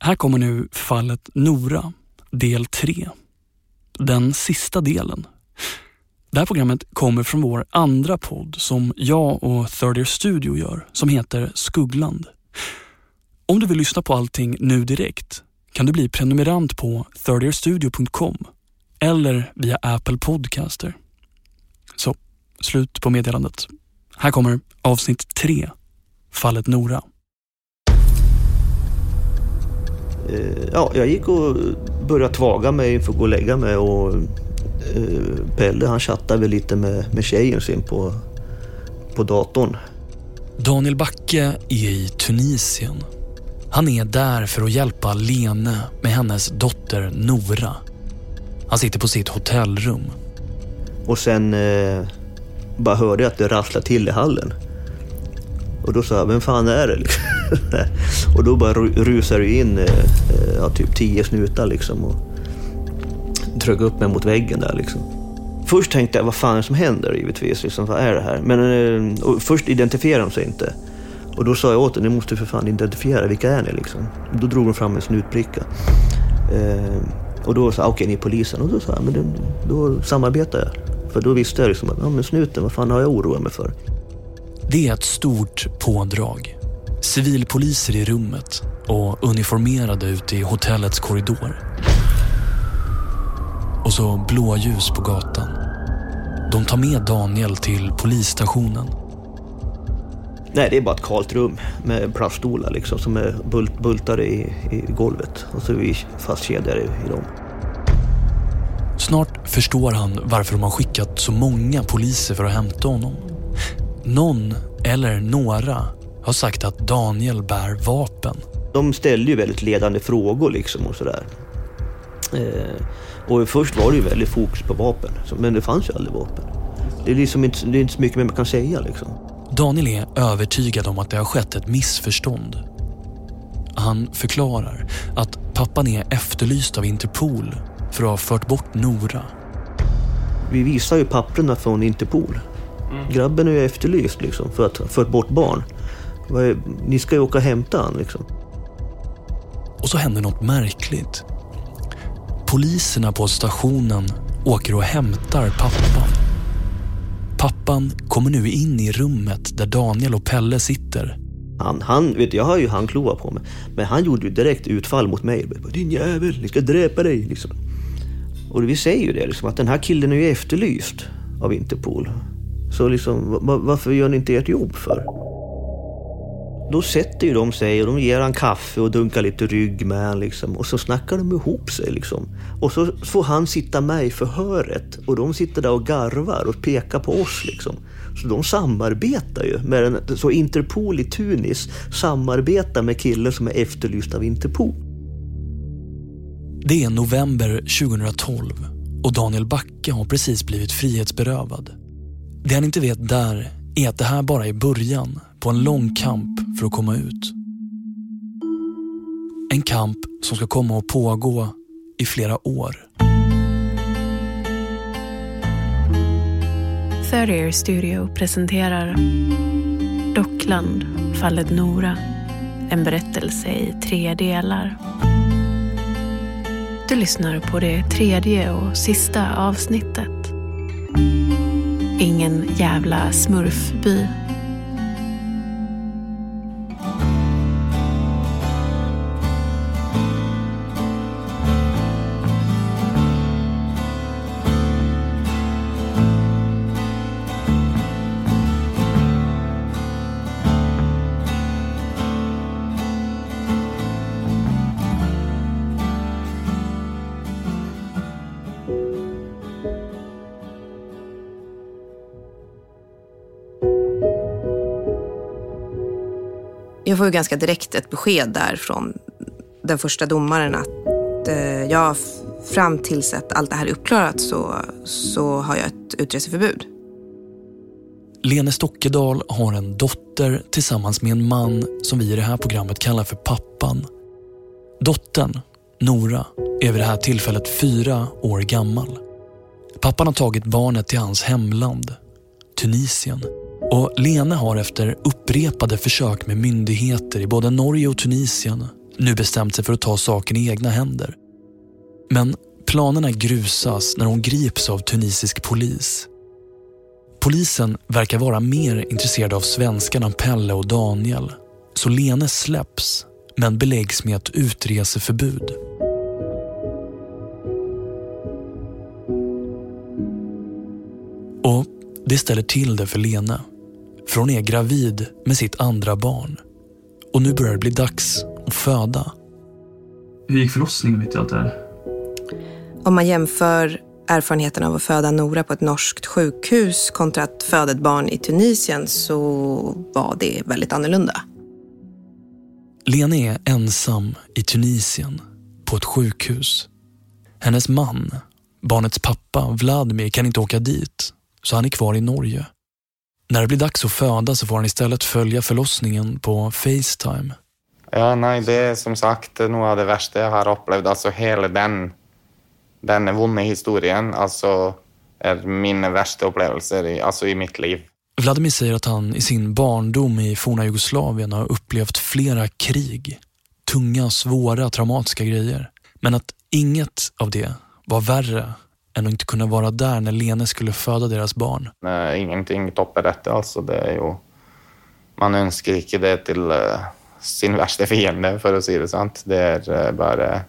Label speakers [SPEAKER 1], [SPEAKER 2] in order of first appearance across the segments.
[SPEAKER 1] Här kommer nu fallet Nora, del 3. Den sista delen. Det här programmet kommer från vår andra podd som jag och Third Studio gör som heter Skuggland. Om du vill lyssna på allting nu direkt kan du bli prenumerant på thirdyearstudio.com eller via Apple Podcaster. Så, slut på meddelandet. Här kommer avsnitt 3, fallet Nora.
[SPEAKER 2] Ja, jag gick och började tvaga mig för att gå och lägga mig och eh, Pelle han chattade väl lite med, med tjejen sin på, på datorn.
[SPEAKER 1] Daniel Backe är i Tunisien. Han är där för att hjälpa Lene med hennes dotter Nora. Han sitter på sitt hotellrum.
[SPEAKER 2] Och sen eh, bara hörde jag att det rasslade till i hallen. Och då sa jag, vem fan är det? Liksom. och då bara rusade det in eh, ja, typ tio snutar liksom och drog upp mig mot väggen där liksom. Först tänkte jag, vad fan är det som händer givetvis? Liksom, vad är det här? Men eh, först identifierade de sig inte. Och då sa jag åt dem, ni måste för fan identifiera, vilka är ni liksom? Då drog de fram en snutbricka. Eh, och då sa jag, okej okay, ni är polisen. Och då sa jag, men då, då samarbetar jag. För då visste jag liksom att, ja men snuten, vad fan har jag oroat mig för?
[SPEAKER 1] Det är ett stort pådrag. Civilpoliser i rummet och uniformerade ute i hotellets korridor. Och så blåljus på gatan. De tar med Daniel till polisstationen.
[SPEAKER 2] Nej, det är bara ett kalt rum med plaststolar liksom, som är bult, bultade i, i golvet. Och så är vi fastkedjade i dem.
[SPEAKER 1] Snart förstår han varför de har skickat så många poliser för att hämta honom. Någon, eller några, har sagt att Daniel bär vapen.
[SPEAKER 2] De ställde ju väldigt ledande frågor liksom och sådär. Eh, och först var det ju väldigt fokus på vapen, men det fanns ju aldrig vapen. Det är, liksom inte, det är inte så mycket mer man kan säga liksom.
[SPEAKER 1] Daniel är övertygad om att det har skett ett missförstånd. Han förklarar att pappan är efterlyst av Interpol för att ha fört bort Nora.
[SPEAKER 2] Vi visar ju papperna från Interpol. Mm. Grabben är ju efterlyst liksom för att ha fört bort barn. Ni ska ju åka och hämta han liksom.
[SPEAKER 1] Och så händer något märkligt. Poliserna på stationen åker och hämtar pappan. Pappan kommer nu in i rummet där Daniel och Pelle sitter.
[SPEAKER 2] Han, han, vet jag har ju handklovar på mig, men han gjorde ju direkt utfall mot mig. Din jävel, ni ska dräpa dig. Liksom. Och vi säger ju det, liksom, att den här killen är ju efterlyst av Interpol. Så liksom, varför gör ni inte ert jobb för? Då sätter ju de sig och de ger han kaffe och dunkar lite rygg med han liksom. Och så snackar de ihop sig liksom. Och så får han sitta med i förhöret och de sitter där och garvar och pekar på oss liksom. Så de samarbetar ju med en, så Interpol i Tunis samarbetar med killen som är efterlyst av Interpol.
[SPEAKER 1] Det är november 2012 och Daniel Backe har precis blivit frihetsberövad. Det han inte vet där är att det här bara är början på en lång kamp för att komma ut. En kamp som ska komma att pågå i flera år.
[SPEAKER 3] Third Ear Studio presenterar Dockland, fallet Nora. En berättelse i tre delar. Du lyssnar på det tredje och sista avsnittet. Ingen jävla smurfby.
[SPEAKER 4] Ju ganska direkt ett besked där från den första domaren att eh, jag fram tills att allt det här är uppklarat så, så har jag ett utreseförbud.
[SPEAKER 1] Lene Stockedal har en dotter tillsammans med en man som vi i det här programmet kallar för pappan. Dottern, Nora, är vid det här tillfället fyra år gammal. Pappan har tagit barnet till hans hemland, Tunisien och Lena har efter upprepade försök med myndigheter i både Norge och Tunisien nu bestämt sig för att ta saken i egna händer. Men planerna grusas när hon grips av tunisisk polis. Polisen verkar vara mer intresserad av svenskarna Pelle och Daniel så Lene släpps men beläggs med ett utreseförbud. Och det ställer till det för Lene. För hon är gravid med sitt andra barn. Och nu börjar det bli dags att föda.
[SPEAKER 5] Hur gick förlossningen mitt i allt det här?
[SPEAKER 4] Om man jämför erfarenheten av att föda Nora på ett norskt sjukhus kontra att föda ett barn i Tunisien så var det väldigt annorlunda.
[SPEAKER 1] Lene är ensam i Tunisien på ett sjukhus. Hennes man, barnets pappa Vladimir, kan inte åka dit så han är kvar i Norge. När det blir dags att föda så får han istället följa förlossningen på Facetime.
[SPEAKER 6] Ja, nej, det är som sagt något av det värsta jag har upplevt. Alltså hela den, den vonda historien alltså, är mina värsta upplevelser i, alltså, i mitt liv.
[SPEAKER 1] Vladimir säger att han i sin barndom i forna Jugoslavien har upplevt flera krig. Tunga, svåra, traumatiska grejer. Men att inget av det var värre än att inte kunna vara där när Lene skulle föda deras barn.
[SPEAKER 6] Nej, ingenting toppar detta. Alltså, det är ju, man önskar inte det till uh, sin värsta fiende, för att säga det sant. Det är uh, bara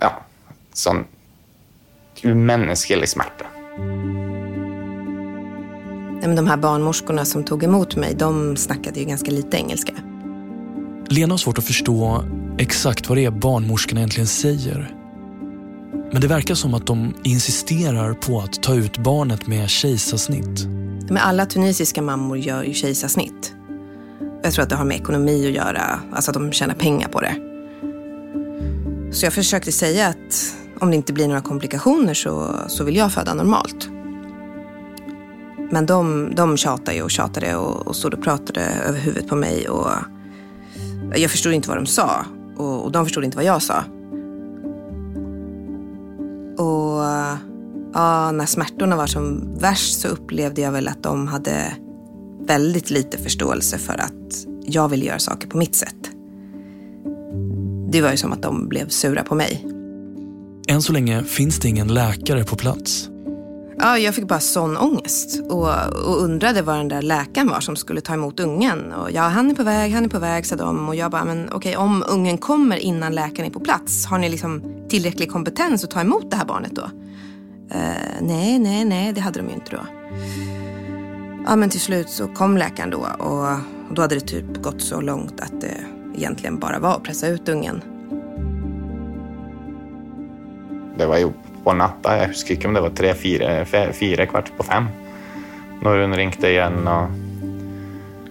[SPEAKER 6] ja, sån mänsklig smärta.
[SPEAKER 4] De här barnmorskorna som tog emot mig, de snackade ju ganska lite engelska.
[SPEAKER 1] Lena har svårt att förstå exakt vad det är barnmorskorna egentligen säger. Men det verkar som att de insisterar på att ta ut barnet med kejsarsnitt.
[SPEAKER 4] Men alla tunisiska mammor gör ju kejsarsnitt. Jag tror att det har med ekonomi att göra, alltså att de tjänar pengar på det. Så jag försökte säga att om det inte blir några komplikationer så, så vill jag föda normalt. Men de, de tjatade och tjatade och, och stod och pratade över huvudet på mig. Och jag förstod inte vad de sa och, och de förstod inte vad jag sa. Ja, när smärtorna var som värst så upplevde jag väl att de hade väldigt lite förståelse för att jag ville göra saker på mitt sätt. Det var ju som att de blev sura på mig.
[SPEAKER 1] Än så länge finns det ingen läkare på plats.
[SPEAKER 4] Ja, jag fick bara sån ångest och, och undrade var den där läkaren var som skulle ta emot ungen. Och ja, han är på väg, han är på väg, sa de. Och jag bara, men okej, om ungen kommer innan läkaren är på plats, har ni liksom tillräcklig kompetens att ta emot det här barnet då? Eh, nej, nej, nej, det hade de ju inte då. Ja, men till slut så kom läkaren då och då hade det typ gått så långt att det egentligen bara var att pressa ut ungen.
[SPEAKER 6] Det var ju på natten, jag husker inte om det var tre, fyra, fyra kvart på fem, när hon ringde igen och,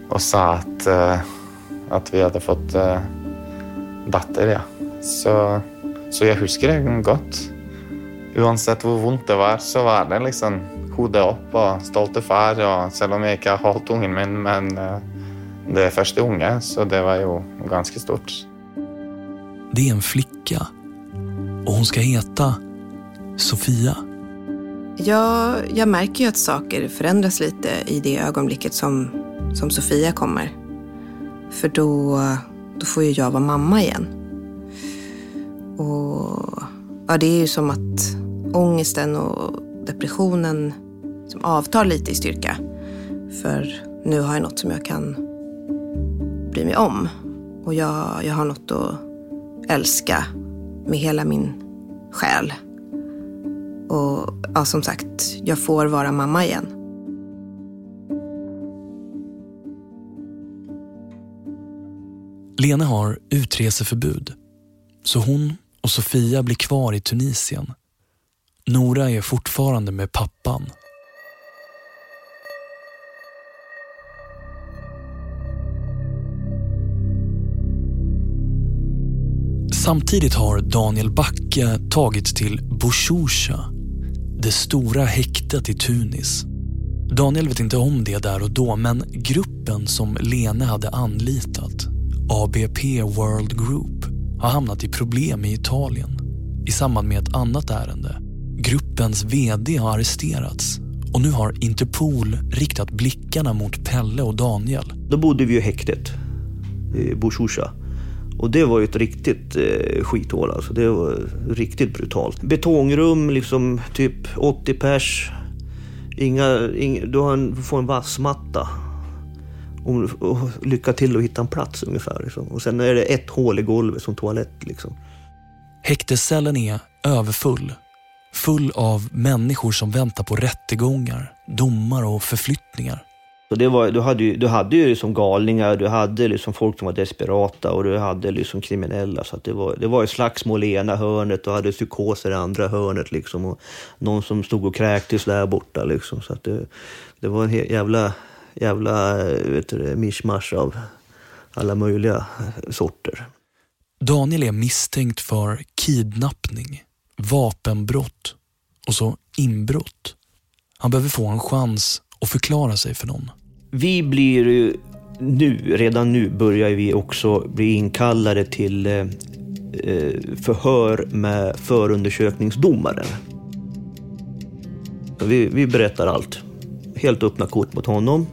[SPEAKER 6] och sa att, eh, att vi hade fått eh, dotter. Ja. Så, så jag husker det gott. Oavsett hur ont det var så var det liksom hodet upp och stolte far. Och, även om jag inte har hållit ungen min, men uh, det är första unge, så det var ju ganska stort.
[SPEAKER 1] Det är en flicka och hon ska heta Sofia.
[SPEAKER 4] Ja, jag märker ju att saker förändras lite i det ögonblicket som, som Sofia kommer. För då, då får ju jag vara mamma igen. Och ja, det är ju som att ångesten och depressionen som avtar lite i styrka. För nu har jag något som jag kan bry mig om. Och jag, jag har något att älska med hela min själ. Och ja, som sagt, jag får vara mamma igen.
[SPEAKER 1] Lena har utreseförbud. Så hon och Sofia blir kvar i Tunisien. Nora är fortfarande med pappan. Samtidigt har Daniel Backe tagits till Bushusha, det stora häktet i Tunis. Daniel vet inte om det där och då, men gruppen som Lene hade anlitat, ABP World Group, har hamnat i problem i Italien i samband med ett annat ärende. Gruppens VD har arresterats och nu har Interpol riktat blickarna mot Pelle och Daniel.
[SPEAKER 2] Då bodde vi i häktet, i Bushusha. Och det var ju ett riktigt eh, skithål alltså. Det var riktigt brutalt. Betongrum, liksom typ 80 pers. Inga, inga, du har en, får en vassmatta. Och, och lycka till att hitta en plats ungefär. Liksom. Och sen är det ett hål i golvet som toalett. Liksom.
[SPEAKER 1] Häktescellen är överfull. Full av människor som väntar på rättegångar, domar och förflyttningar.
[SPEAKER 2] Så det var, du hade ju, du hade ju liksom galningar, du hade liksom folk som var desperata och du hade liksom kriminella. Så det, var, det var ju slagsmål i ena hörnet och hade psykoser i andra hörnet. Liksom, och någon som stod och kräktes där borta. Liksom, så det, det var en jävla, jävla vet du, mischmasch av alla möjliga sorter.
[SPEAKER 1] Daniel är misstänkt för kidnappning, vapenbrott och så inbrott. Han behöver få en chans att förklara sig för någon.
[SPEAKER 2] Vi blir ju nu, redan nu börjar vi också bli inkallade till eh, eh förhör med förundersökningsdomaren. Vi, vi berättar allt. Helt öppna kort mot honom.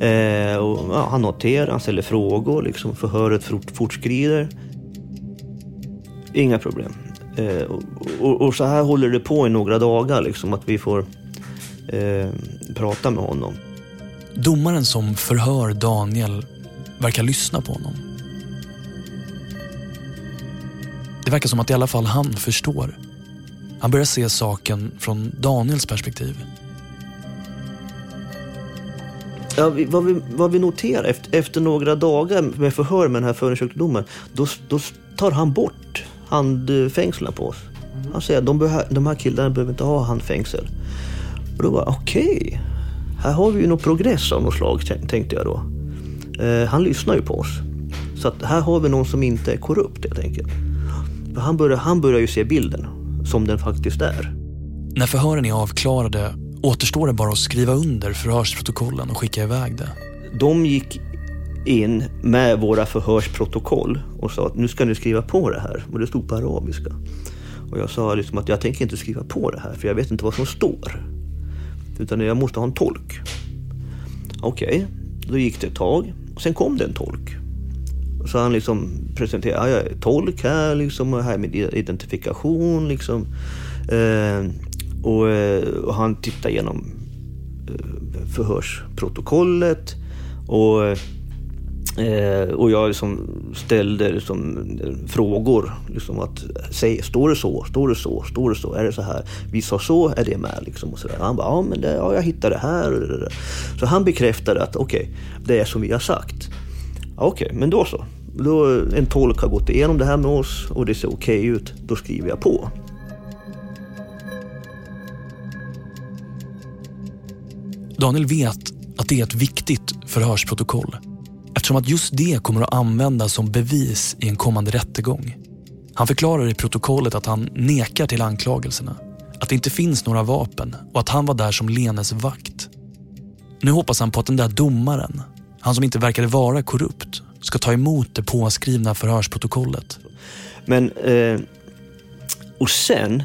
[SPEAKER 2] Eh, och, ja, han noterar, han ställer frågor, liksom, förhöret fort, fortskrider. Inga problem. Eh, och, och, så här håller det på i några dagar, liksom, att vi får eh, prata med honom.
[SPEAKER 1] Domaren som förhör Daniel verkar lyssna på honom. Det verkar som att i alla fall han förstår. Han börjar se saken från Daniels perspektiv.
[SPEAKER 2] Ja, vi, vad, vi, vad vi noterar efter, efter några dagar med förhör med den här förundersökningsdomaren, då, då tar han bort handfängslen på oss. Han säger att de, de här killarna behöver inte ha handfängsel. Och då var okej, okay, här har vi ju något progress av något slag tänkte jag då. Eh, han lyssnar ju på oss. Så att här har vi någon som inte är korrupt helt enkelt. För han, börjar, han börjar ju se bilden som den faktiskt är.
[SPEAKER 1] När förhören är avklarade återstår det bara att skriva under förhörsprotokollen och skicka iväg det.
[SPEAKER 2] De gick in med våra förhörsprotokoll och sa att nu ska ni skriva på det här. Och det stod på arabiska. Och jag sa liksom att jag tänker inte skriva på det här för jag vet inte vad som står. Utan jag måste ha en tolk. Okej, okay. då gick det ett tag. Sen kom det en tolk. Så han liksom presenterade, jag är tolk här liksom, och här med identifikation liksom. Eh, och, eh, och, han tittade igenom eh, förhörsprotokollet. Och eh, Eh, och jag liksom ställde liksom frågor. Liksom att, säg, står det så? Står det så? Står det så? Är det så här? Vi sa så, är det med? Liksom och så där. Han bara, ja men det, ja, jag hittade det här. Så han bekräftade att okej, okay, det är som vi har sagt. Okej, okay, men då så. Då, en tolk har gått igenom det här med oss och det ser okej okay ut. Då skriver jag på.
[SPEAKER 1] Daniel vet att det är ett viktigt förhörsprotokoll eftersom att just det kommer att användas som bevis i en kommande rättegång. Han förklarar i protokollet att han nekar till anklagelserna, att det inte finns några vapen och att han var där som Lenes vakt. Nu hoppas han på att den där domaren, han som inte verkade vara korrupt, ska ta emot det påskrivna förhörsprotokollet.
[SPEAKER 2] Men, eh, och sen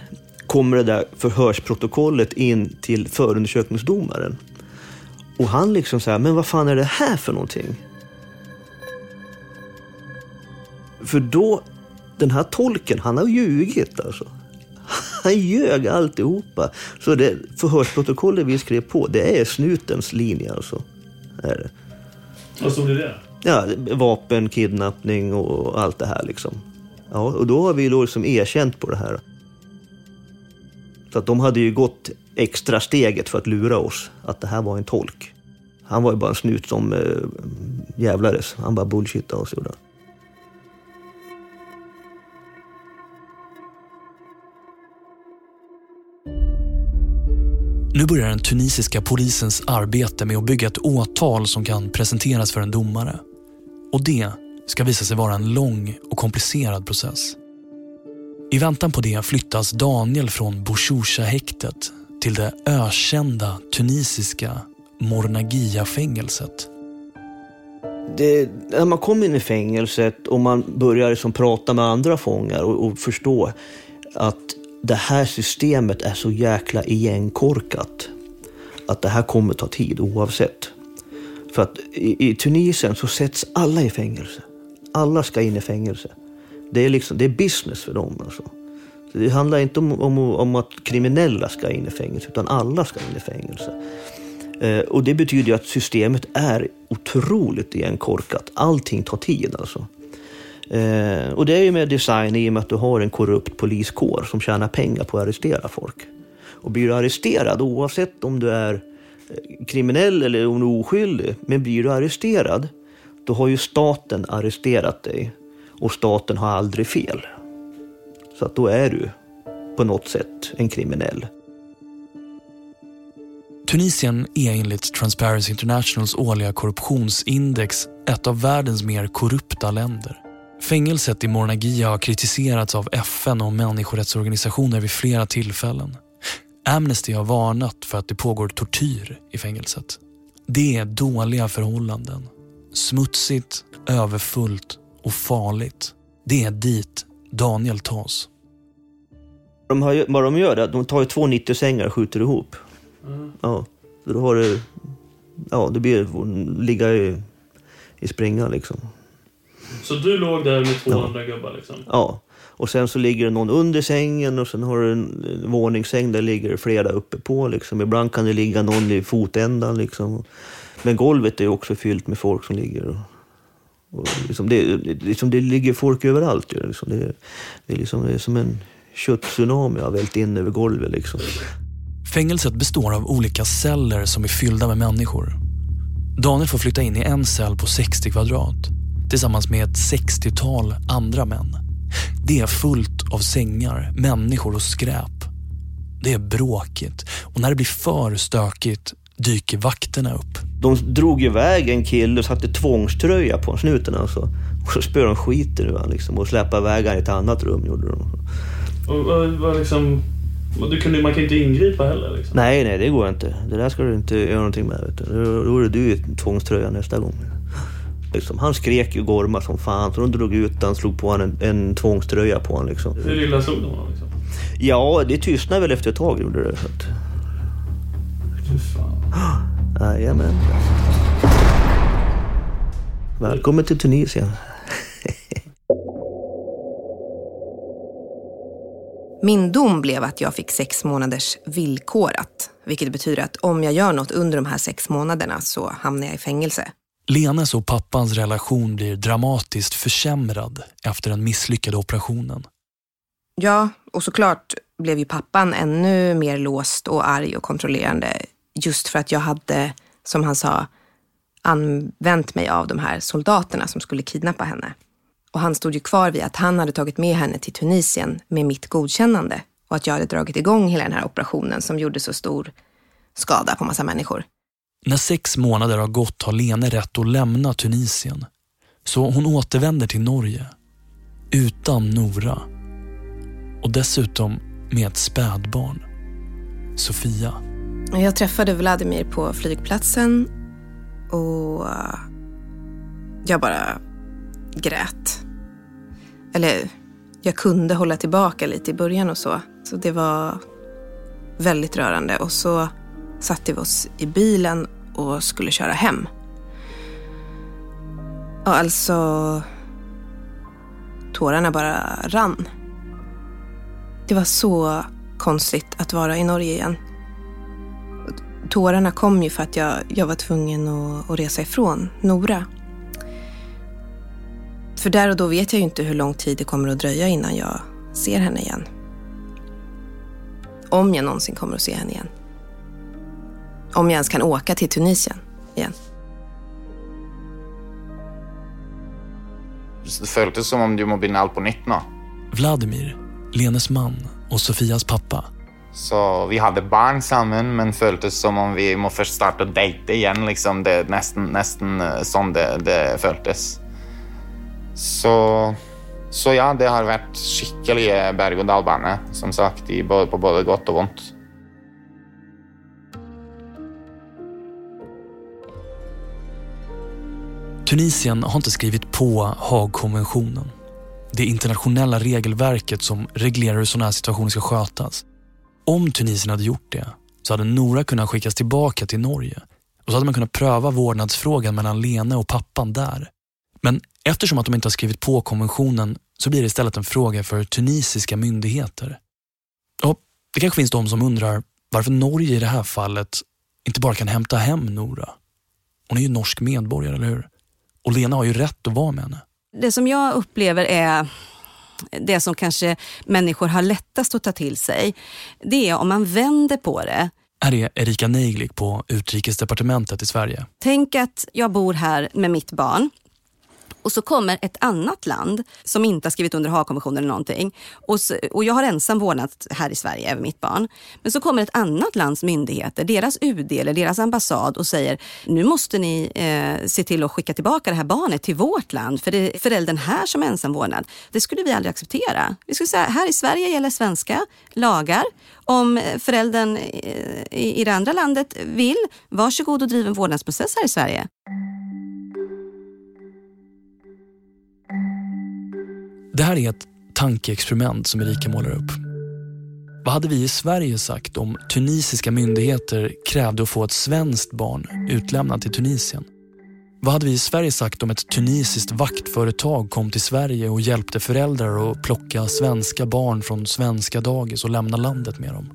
[SPEAKER 2] kommer det där förhörsprotokollet in till förundersökningsdomaren. Och han liksom säger, men vad fan är det här för någonting? För då, den här tolken, han har ljugit alltså. Han ljög alltihopa. Så det förhörsprotokollet vi skrev på, det är snutens linje alltså. Är det.
[SPEAKER 5] Vad stod det där?
[SPEAKER 2] Ja, vapen, kidnappning och allt det här liksom. Ja, och då har vi då liksom erkänt på det här. Så att de hade ju gått extra steget för att lura oss att det här var en tolk. Han var ju bara en snut som äh, jävlades. Han bara bullshittade oss. Gjorde.
[SPEAKER 1] Nu börjar den tunisiska polisens arbete med att bygga ett åtal som kan presenteras för en domare. Och det ska visa sig vara en lång och komplicerad process. I väntan på det flyttas Daniel från Bouchoucha-häktet till det ökända tunisiska Mornagia-fängelset.
[SPEAKER 2] när man kommer in i fängelset och man börjar liksom prata med andra fångar och, och förstå att det här systemet är så jäkla igenkorkat att det här kommer ta tid oavsett. För att i, i Tunisien så sätts alla i fängelse. alla ska in i fängelse. Det är, liksom, det är business för dem. Alltså. Så det handlar inte om, om, om att kriminella ska in i fängelse, utan alla ska in i fängelse. Eh, och det betyder att systemet är otroligt igenkorkat. Allting tar tid alltså. Eh, och det är ju med design i och med att du har en korrupt poliskår som tjänar pengar på att arrestera folk. Och blir du arresterad, oavsett om du är eh, kriminell eller om du är oskyldig, men blir du arresterad, då har ju staten arresterat dig. Och staten har aldrig fel. Så att då är du på något sätt en kriminell.
[SPEAKER 1] Tunisien är enligt Transparency Internationals årliga korruptionsindex ett av världens mer korrupta länder. Fängelset i Mornagia har kritiserats av FN och människorättsorganisationer vid flera tillfällen. Amnesty har varnat för att det pågår tortyr i fängelset. Det är dåliga förhållanden. Smutsigt, överfullt och farligt. Det är dit Daniel tas.
[SPEAKER 2] De har, vad de gör är att de tar två 90-sängar och skjuter ihop.
[SPEAKER 5] Mm.
[SPEAKER 2] Ja, så då har du... Ja, det blir ligga i, i springan liksom.
[SPEAKER 5] Så du låg där med två
[SPEAKER 2] Ja.
[SPEAKER 5] andra gubbar liksom?
[SPEAKER 2] Ja. Och sen så ligger det någon under sängen och sen har du en, våningssäng där ligger flera uppe på liksom. Ibland kan det ligga någon i fotändan liksom. Men golvet är också fyllt med folk som ligger och, och liksom det, det- liksom det ligger folk överallt. ju, Liksom. Det, det, är liksom, det är som en köttsunami har vält in över golvet liksom.
[SPEAKER 1] Fängelset består av olika celler som är fyllda med människor. Daniel får flytta in i en cell på 60 kvadrat tillsammans med ett 60-tal andra män. Det är fullt av sängar, människor och skräp. Det är bråkigt och när det blir för stökigt dyker vakterna upp.
[SPEAKER 2] De drog iväg en kille och satte tvångströja på snuten alltså. Och så spöade de skiten ur liksom och släppte iväg honom i ett annat rum gjorde de.
[SPEAKER 5] Och vad, vad liksom... och Du kunde, man kan ju inte ingripa heller liksom.
[SPEAKER 2] Nej, nej, det går inte. Det där ska du inte göra någonting med. Vet du. Då, då är det du i tvångströja nästa gång. Liksom, han skrek ju gorma som fan, så de drog ut han slog på honom en, en tvångströja på honom. Liksom.
[SPEAKER 5] Hur illa slog de honom liksom?
[SPEAKER 2] Ja, det tystnade väl efter ett tag gjorde det. Så att,
[SPEAKER 5] Fy fan.
[SPEAKER 2] jajamän. Välkommen till Tunisien.
[SPEAKER 4] Min dom blev att jag fick sex månaders villkorat. Vilket betyder att om jag gör något under de här sex månaderna så hamnar jag i fängelse.
[SPEAKER 1] Lenes och pappans relation blir dramatiskt försämrad efter den misslyckade operationen.
[SPEAKER 4] Ja, och såklart blev ju pappan ännu mer låst och arg och kontrollerande. Just för att jag hade, som han sa, använt mig av de här soldaterna som skulle kidnappa henne. Och han stod ju kvar vid att han hade tagit med henne till Tunisien med mitt godkännande och att jag hade dragit igång hela den här operationen som gjorde så stor skada på massa människor.
[SPEAKER 1] När sex månader har gått har Lene rätt att lämna Tunisien. Så hon återvänder till Norge. Utan Nora. Och dessutom med ett spädbarn. Sofia.
[SPEAKER 4] Jag träffade Vladimir på flygplatsen och eh, jag bara grät. Eller jag kunde hålla tillbaka lite i början och så. Så det var väldigt rörande. Och så satte vi oss i bilen och skulle köra hem. Och alltså... Tårarna bara rann. Det var så konstigt att vara i Norge igen. Tårarna kom ju för att jag, jag var tvungen att, att resa ifrån Nora. För där och då vet jag ju inte hur lång tid det kommer att dröja innan jag ser henne igen. Om jag någonsin kommer att se henne igen. Om jag ens kan åka till Tunisien igen.
[SPEAKER 6] Det føltes som om du må begynne alt på nytt nå.
[SPEAKER 1] Vladimir, Lenes man och Sofias pappa.
[SPEAKER 6] Så vi hadde barn sammen, men føltes som om vi må først starte å date igjen. Liksom. Det nesten, nesten eh, sånn det, det føltes. Så, så ja, det har vært skikkelige berg-og-dal-bane, som sagt, i, både, på både godt og vondt.
[SPEAKER 1] Tunisien har inte skrivit på Haagkonventionen. Det internationella regelverket som reglerar hur sådana här situationer ska skötas. Om Tunisien hade gjort det så hade Nora kunnat skickas tillbaka till Norge och så hade man kunnat pröva vårdnadsfrågan mellan Lene och pappan där. Men Eftersom att de inte har skrivit på konventionen så blir det istället en fråga för tunisiska myndigheter. Och det kanske finns de som undrar varför Norge i det här fallet inte bara kan hämta hem Nora. Hon är ju norsk medborgare, eller hur? Och Lena har ju rätt att vara med henne.
[SPEAKER 7] Det som jag upplever är det som kanske människor har lättast att ta till sig. Det är om man vänder på det.
[SPEAKER 1] Här är Erika Neiglik på utrikesdepartementet i Sverige.
[SPEAKER 7] Tänk att jag bor här med mitt barn och så kommer ett annat land som inte har skrivit under Haagkonventionen eller någonting. Och, så, och jag har ensam vårdnad här i Sverige över mitt barn. Men så kommer ett annat lands myndigheter, deras UD eller deras ambassad och säger nu måste ni eh, se till att skicka tillbaka det här barnet till vårt land för det är föräldern här som är ensam vårdnad. Det skulle vi aldrig acceptera. Vi skulle säga här i Sverige gäller svenska lagar. Om föräldern i, i det andra landet vill, varsågod och driv en vårdnadsprocess här i Sverige.
[SPEAKER 1] Det här är ett tankeexperiment som Erika målar upp. Vad hade vi i Sverige sagt om tunisiska myndigheter krävde att få ett svenskt barn utlämnat till Tunisien? Vad hade vi i Sverige sagt om ett tunisiskt vaktföretag kom till Sverige och hjälpte föräldrar att plocka svenska barn från svenska dagis och lämna landet med dem?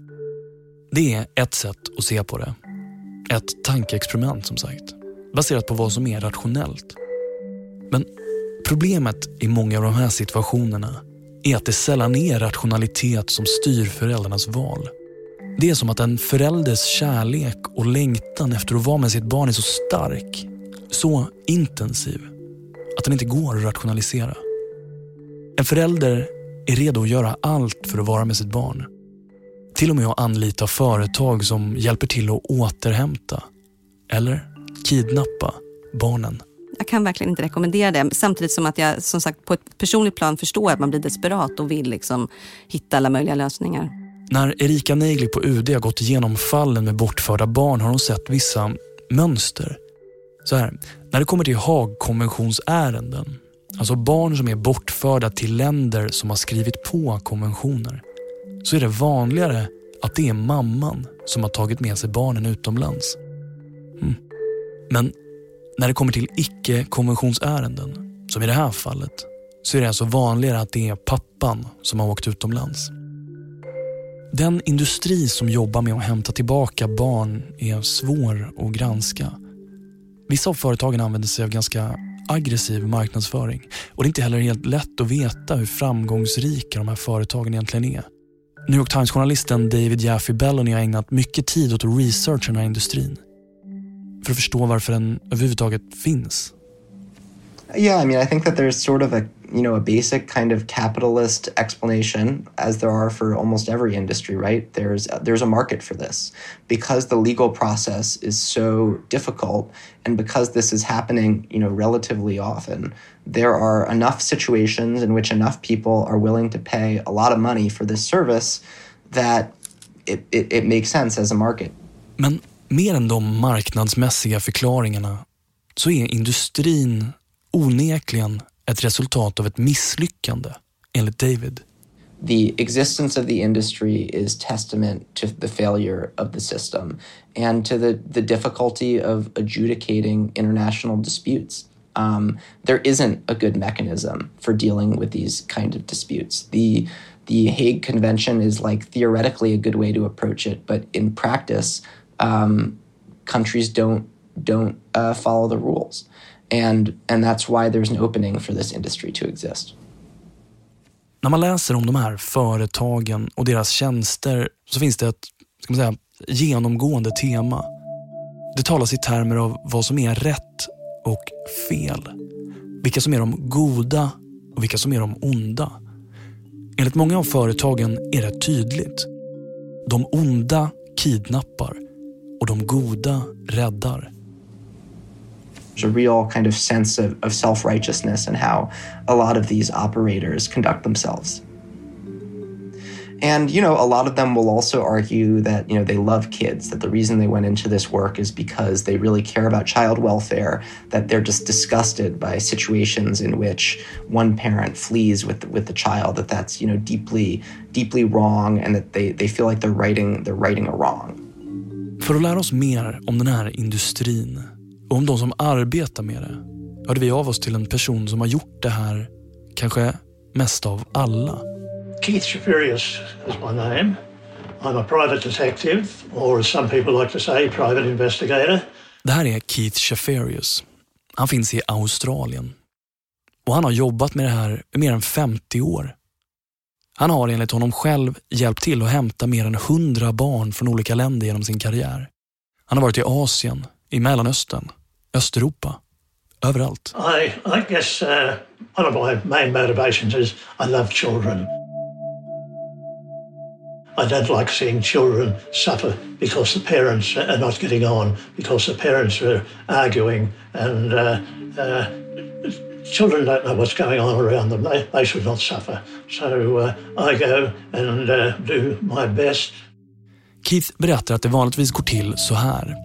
[SPEAKER 1] Det är ett sätt att se på det. Ett tankeexperiment som sagt. Baserat på vad som är rationellt. Men Problemet i många av de här situationerna är att det sällan är rationalitet som styr föräldrarnas val. Det är som att en förälders kärlek och längtan efter att vara med sitt barn är så stark, så intensiv, att den inte går att rationalisera. En förälder är redo att göra allt för att vara med sitt barn. Till och med att anlita företag som hjälper till att återhämta eller kidnappa barnen
[SPEAKER 7] jag kan verkligen inte rekommendera det. Samtidigt som att jag som sagt på ett personligt plan förstår att man blir desperat och vill liksom hitta alla möjliga lösningar.
[SPEAKER 1] När Erika Neigli på UD har gått igenom fallen med bortförda barn har hon sett vissa mönster. Så här, när det kommer till Haagkonventionsärenden, alltså barn som är bortförda till länder som har skrivit på konventioner, så är det vanligare att det är mamman som har tagit med sig barnen utomlands. Mm. Men när det kommer till icke-konventionsärenden, som i det här fallet, så är det alltså vanligare att det är pappan som har åkt utomlands. Den industri som jobbar med att hämta tillbaka barn är svår att granska. Vissa av företagen använder sig av ganska aggressiv marknadsföring och det är inte heller helt lätt att veta hur framgångsrika de här företagen egentligen är. New York Times-journalisten David Jaffe Bellony har ägnat mycket tid åt att researcha den här industrin för att förstå varför den överhuvudtaget finns.
[SPEAKER 8] Yeah, I mean, I think that there's sort of a you know a basic kind of capitalist explanation, as there are for almost every industry, right? There's there's a market for this because the legal process is so difficult, and because this is happening, you know, relatively often. There are enough situations in which enough people are willing to pay a lot of money for this service that it, it, it makes sense as a market.
[SPEAKER 1] Men mer än de marknadsmässiga förklaringarna så är industrin onekligen ett resultat av ett misslyckande, enligt David.
[SPEAKER 8] The existence of the industry is testament to the failure of the system and to the, the difficulty of adjudicating international disputes. Um, there isn't a good mechanism for dealing with these kind of disputes. The the Hague Convention is like theoretically a good way to approach it, but in practice, um, countries don't don't uh, follow the rules, and and that's why there's an opening for this industry to exist.
[SPEAKER 1] När man läser om de här företagen och deras tjänster så finns det ett ska man säga, genomgående tema. Det talas i termer av vad som är rätt och fel. Vilka som är de goda och vilka som är de onda. Enligt många av företagen är det tydligt. De onda kidnappar och de goda räddar.
[SPEAKER 8] There's a real kind of sense of, of self righteousness and how a lot of these operators conduct themselves. And, you know, a lot of them will also argue that, you know, they love kids, that the reason they went into this work is because they really care about child welfare, that they're just disgusted by situations in which one parent flees with, with the child, that that's, you know, deeply, deeply wrong and that they, they feel like they're righting, they're righting a wrong.
[SPEAKER 1] För att lära oss mer om den här industrin och om de som arbetar med det hörde vi av oss till en person som har gjort det här kanske mest av alla.
[SPEAKER 9] Keith Shafirius is my name. I'm a private detective, or as some people like to say, private investigator.
[SPEAKER 1] Det här är Keith Shafarius. Han finns i Australien. Och han har jobbat med det här i mer än 50 år. Han har enligt honom själv hjälpt till att hämta mer än 100 barn från olika länder genom sin karriär. Han har varit i Asien, i Mellanöstern, Östeuropa, överallt.
[SPEAKER 9] I, I guess uh, one of my main motivations is I love children. I don't like seeing children suffer because the parents are not getting on, because the parents are arguing, and uh, uh, children don't know what's going on around them. They, they should not suffer. So uh, I go and uh, do my best.
[SPEAKER 1] Keith berättar att det vanligtvis går till så här.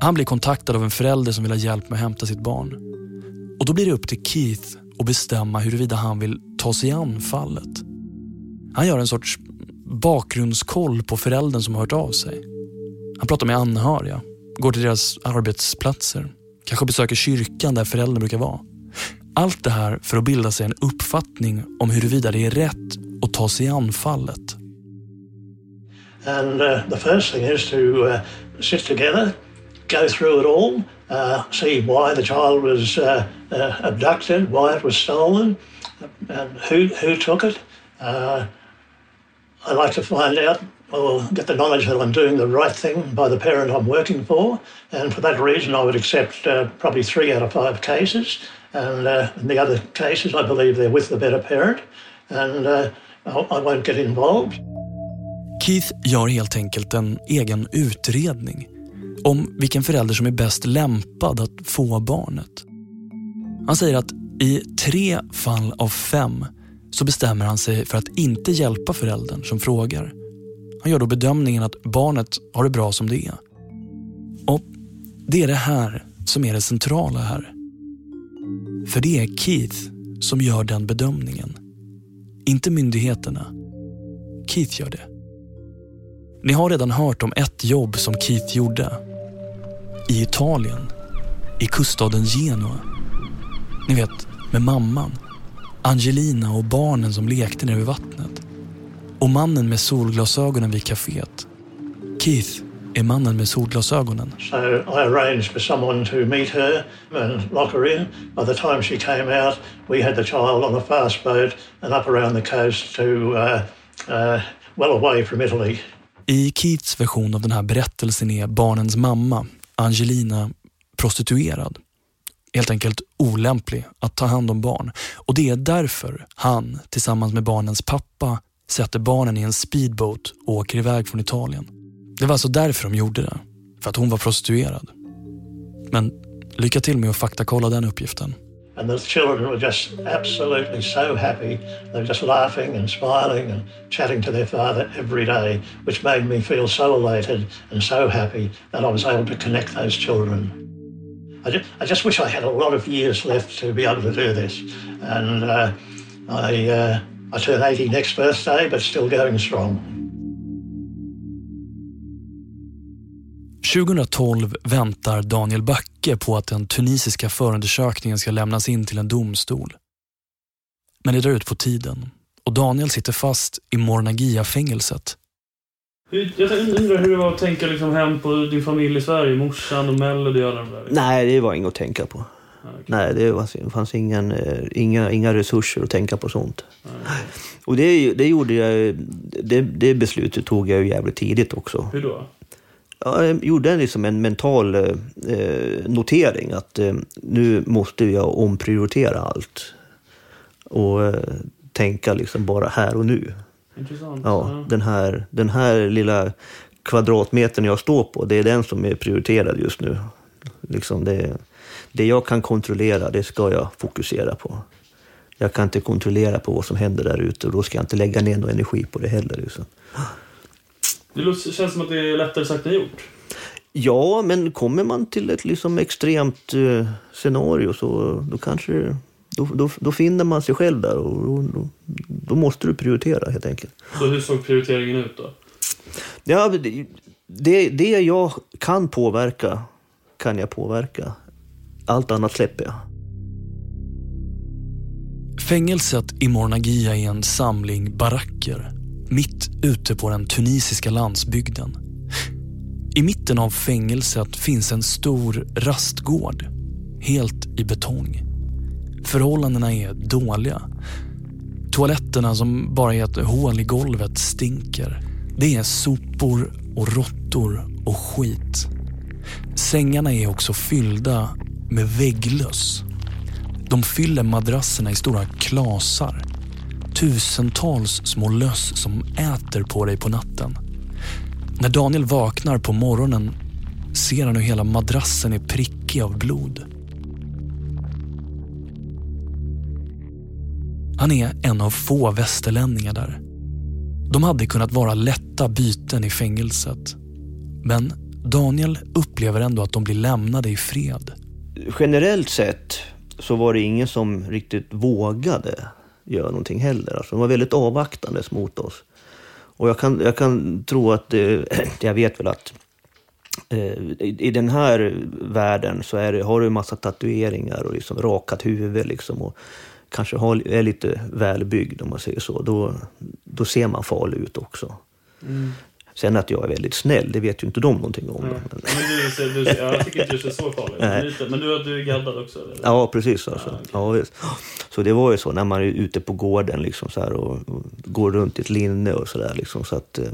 [SPEAKER 1] Han blir kontaktad av en förälder som vill ha hjälp med att hämta sitt barn. Och då blir det upp till Keith att bestämma huruvida han vill ta sig an fallet. Han gör en sorts bakgrundskoll på föräldern som har hört av sig. Han pratar med anhöriga, går till deras arbetsplatser, kanske besöker kyrkan där föräldern brukar vara. Allt det här för att bilda sig en uppfattning om huruvida det är rätt att ta sig an fallet.
[SPEAKER 9] And uh, the first thing is to uh, sit together, go through it all, uh, see why the child was uh, uh, abducted, why it was stolen, and who, who took it. Uh, I like to find out or get the knowledge that I'm doing the right thing by the parent I'm working for. And for that reason, I would accept uh, probably three out of five cases. And uh, in the other cases, I believe they're with the better parent. And uh, I, won't get involved.
[SPEAKER 1] Keith gör helt enkelt en egen utredning om vilken förälder som är bäst lämpad att få barnet. Han säger att i tre fall av fem så bestämmer han sig för att inte hjälpa föräldern som frågar. Han gör då bedömningen att barnet har det bra som det är. Och det är det här som är det centrala här. För det är Keith som gör den bedömningen. Inte myndigheterna. Keith gör det. Ni har redan hört om ett jobb som Keith gjorde. I Italien. I kuststaden Genua. Ni vet, med mamman. Angelina och barnen som lekte nere vid vattnet. Och mannen med solglasögonen vid kaféet. Keith är mannen med solglasögonen.
[SPEAKER 9] So I arranged for someone to meet her and lock her in. By the time she came out, we had the child on a fast boat and up around the coast to uh, uh, well away from Italy.
[SPEAKER 1] I Keiths version av den här berättelsen är barnens mamma, Angelina, prostituerad. Helt enkelt olämplig att ta hand om barn. Och det är därför han, tillsammans med barnens pappa, sätter barnen i en speedboat och åker iväg från Italien. Det var alltså därför de gjorde det. För att hon var prostituerad. Men lycka till med att faktakolla den uppgiften.
[SPEAKER 9] And the children were just absolutely so happy. They were just laughing and smiling and chatting to their father every day, which made me feel so elated and so happy that I was able to connect those children. I just, I just wish I had a lot of years left to be able to do this. And uh, I, uh, I turn 80 next birthday, but still going strong.
[SPEAKER 1] 2012 väntar Daniel Backe på att den tunisiska förundersökningen ska lämnas in till en domstol. Men det drar ut på tiden och Daniel sitter fast i Mornagia-fängelset.
[SPEAKER 5] Jag undrar hur det var att tänka liksom hem på din familj i Sverige, morsan och Melody och alla de där.
[SPEAKER 2] Nej, det var inget att tänka på.
[SPEAKER 5] Okej.
[SPEAKER 2] Nej, det fanns ingen, eh, inga, inga resurser att tänka på sånt. Och det, det gjorde jag, det, det beslutet tog jag ju jävligt tidigt också.
[SPEAKER 5] Hur då?
[SPEAKER 2] Ja, jag gjorde liksom en mental eh, notering att eh, nu måste jag omprioritera allt. Och eh, tänka liksom bara här och nu.
[SPEAKER 5] Intressant.
[SPEAKER 2] Ja, den, här, den här lilla kvadratmetern jag står på, det är den som är prioriterad just nu. Liksom det, det jag kan kontrollera, det ska jag fokusera på. Jag kan inte kontrollera på vad som händer där ute och då ska jag inte lägga ner någon energi på det heller. Liksom.
[SPEAKER 5] Det låter- känns som att det är lättare sagt än gjort.
[SPEAKER 2] Ja, men kommer man till ett liksom extremt eh, scenario så då kanske då, då, då finner man sig själv där och då, då, då måste du prioritera helt enkelt.
[SPEAKER 5] Så hur såg prioriteringen ut då?
[SPEAKER 2] Ja, det, det, det jag kan påverka kan jag påverka. Allt annat släpper jag.
[SPEAKER 1] Fängelset i Mornagia är en samling baracker mitt ute på den tunisiska landsbygden. I mitten av fängelset finns en stor rastgård, helt i betong. Förhållandena är dåliga. Toaletterna som bara är ett hål i golvet stinker. Det är sopor och råttor och skit. Sängarna är också fyllda med vägglöss. De fyller madrasserna i stora klasar. Tusentals små löss som äter på dig på natten. När Daniel vaknar på morgonen ser han hur hela madrassen är prickig av blod. Han är en av få västerlänningar där. De hade kunnat vara lätta byten i fängelset. Men Daniel upplever ändå att de blir lämnade i fred.
[SPEAKER 2] Generellt sett så var det ingen som riktigt vågade göra någonting heller. Alltså, de var väldigt avvaktande mot oss. Och jag kan, jag kan tro att, eh, jag vet väl att eh, i, i den här världen så är det, har du en massa tatueringar och liksom rakat huvud liksom och kanske har, är lite välbyggd om man säger så. Då, då ser man farlig ut också.
[SPEAKER 5] Mm.
[SPEAKER 2] Sen att jag är väldigt snäll, det vet ju inte de någonting om.
[SPEAKER 5] Nej.
[SPEAKER 2] Men,
[SPEAKER 5] Men du, du, jag tycker inte du ser så farlig ut. Men du, du är gaddad också? Eller?
[SPEAKER 2] Ja, precis. Alltså.
[SPEAKER 5] Ja, okej.
[SPEAKER 2] Ja, visst. Så det var ju så när man är ute på gården liksom, så här, och, och går runt i ett linne och sådär. Liksom, så att, eh,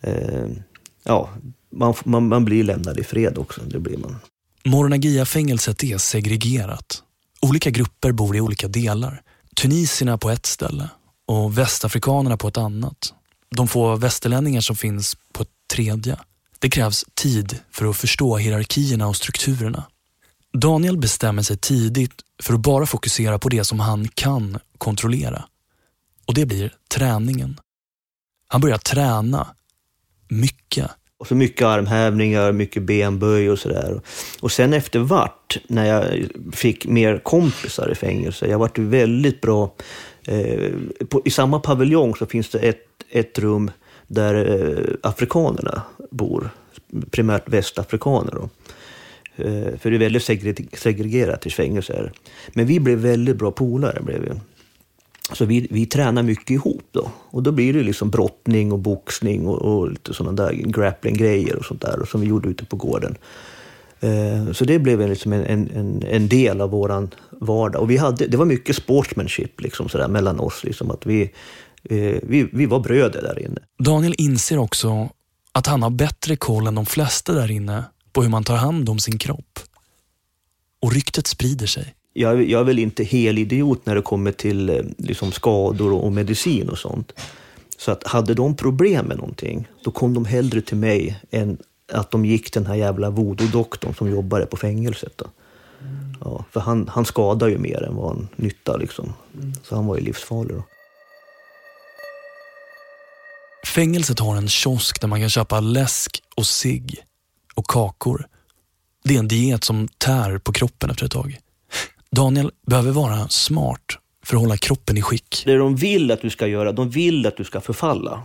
[SPEAKER 2] eh, ja, man, man, man blir lämnad i fred också. Det blir man.
[SPEAKER 1] Mornagia-fängelset är segregerat. Olika grupper bor i olika delar. Tunisierna på ett ställe och västafrikanerna på ett annat. De få västerlänningar som finns på ett tredje. Det krävs tid för att förstå hierarkierna och strukturerna. Daniel bestämmer sig tidigt för att bara fokusera på det som han kan kontrollera. Och det blir träningen. Han börjar träna. Mycket.
[SPEAKER 2] Och så mycket armhävningar, mycket benböj och sådär. Och sen efter vart, när jag fick mer kompisar i fängelse, jag vart väldigt bra. Eh, på, I samma paviljong så finns det ett, ett rum där eh, afrikanerna bor, primärt västafrikaner. Då. Eh, för det är väldigt segre- segregerat i fängelser. Men vi blev väldigt bra polare. Blev vi. Så vi, vi tränar mycket ihop då. Och då blir det liksom brottning och boxning och, och lite sådana där grappling-grejer och sånt där och som vi gjorde ute på gården. Eh, så det blev liksom en, en, en del av våran vardag. Och vi hade, det var mycket sportsmanship liksom sådär, mellan oss. Liksom, att vi, eh, vi, vi var bröder där inne.
[SPEAKER 1] Daniel inser också att han har bättre koll än de flesta där inne på hur man tar hand om sin kropp. Och ryktet sprider sig.
[SPEAKER 2] Jag, jag är väl inte helidiot när det kommer till eh, liksom, skador och, och medicin och sånt. Så att hade de problem med någonting, då kom de hellre till mig än att de gick den här jävla voodoo-doktorn som jobbade på fängelset. Då. Ja, för han, han skadar ju mer än vad han nyttar liksom. Så han var ju livsfarlig då.
[SPEAKER 1] Fängelset har en kiosk där man kan köpa läsk och cigg och kakor. Det är en diet som tär på kroppen efter ett tag. Daniel behöver vara smart för att hålla kroppen i skick.
[SPEAKER 2] Det de vill att du ska göra, de vill att du ska förfalla.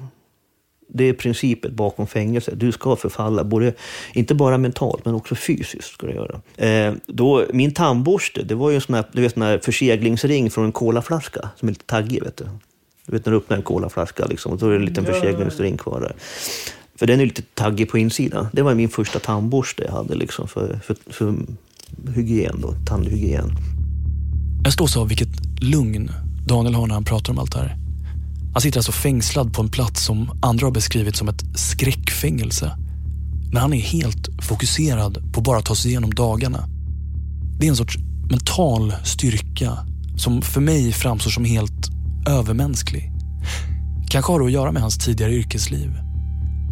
[SPEAKER 2] Det är principen bakom fängelse. Du ska förfalla, både, inte bara mentalt men också fysiskt. Ska du göra. Eh, då, min tandborste, det var ju en sån här, du vet, sån här förseglingsring från en colaflaska som är lite taggig. Vet du. du vet när du öppnar en colaflaska liksom, och då är det en liten
[SPEAKER 5] ja.
[SPEAKER 2] förseglingsring kvar där. För den är lite taggig på insidan. Det var min första tandborste jag hade liksom för, för, för hygien, då, tandhygien.
[SPEAKER 1] Jag slås av vilket lugn Daniel har när han pratar om allt det här. Han sitter alltså fängslad på en plats som andra har beskrivit som ett skräckfängelse. Men han är helt fokuserad på bara att ta sig igenom dagarna. Det är en sorts mental styrka som för mig framstår som helt övermänsklig. Kanske har det att göra med hans tidigare yrkesliv.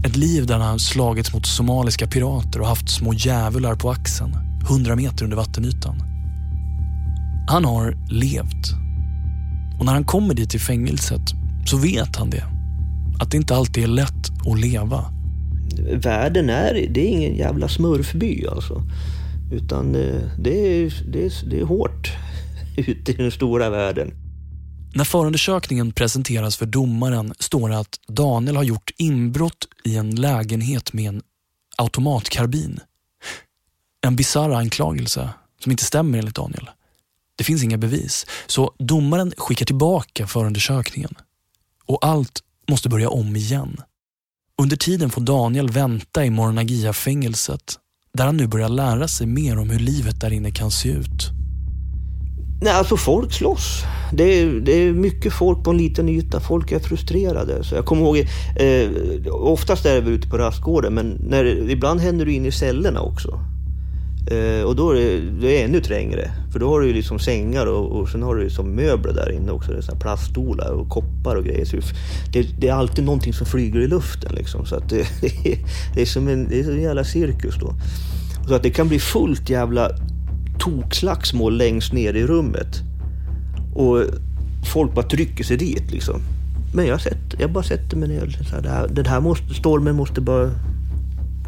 [SPEAKER 1] Ett liv där han slagits mot somaliska pirater och haft små djävular på axeln, 100 meter under vattenytan. Han har levt. Och när han kommer dit till fängelset så vet han det. Att det inte alltid är lätt att leva.
[SPEAKER 2] världen är, det är ingen jävla smurfby alltså. Utan eh, det är, det är, det är hårt ute i den stora världen.
[SPEAKER 1] När förundersökningen presenteras för domaren står det att Daniel har gjort inbrott i en lägenhet med en automatkarbin. En bisarr anklagelse som inte stämmer enligt Daniel. Det finns inga bevis, så domaren skickar tillbaka förundersökningen. Och allt måste börja om igen. Under tiden får Daniel vänta i Mornagia-fängelset där han nu börjar lära sig mer om hur livet där inne kan se ut.
[SPEAKER 2] Nej, alltså folk slåss. Det är, det är mycket folk på en liten yta. Folk är frustrerade. Så jag kommer ihåg, eh, oftast är det ute på rastgården, men när, ibland händer det in i cellerna också. Eh, och då är det, det är ännu trängre. För då har du ju liksom sängar och, och sen har du som möbler där inne också. Det är plaststolar och koppar och grejer. Så det, det, är alltid någonting som flyger i luften liksom. Så att det, det, är som en, det är en jävla cirkus då. Så att det kan bli fullt jävla tokslagsmål längst ner i rummet. Och folk bara trycker sig dit liksom. Men jag, sett, jag bara sätter mig ner. Så här, det här, det här måste, stormen måste bara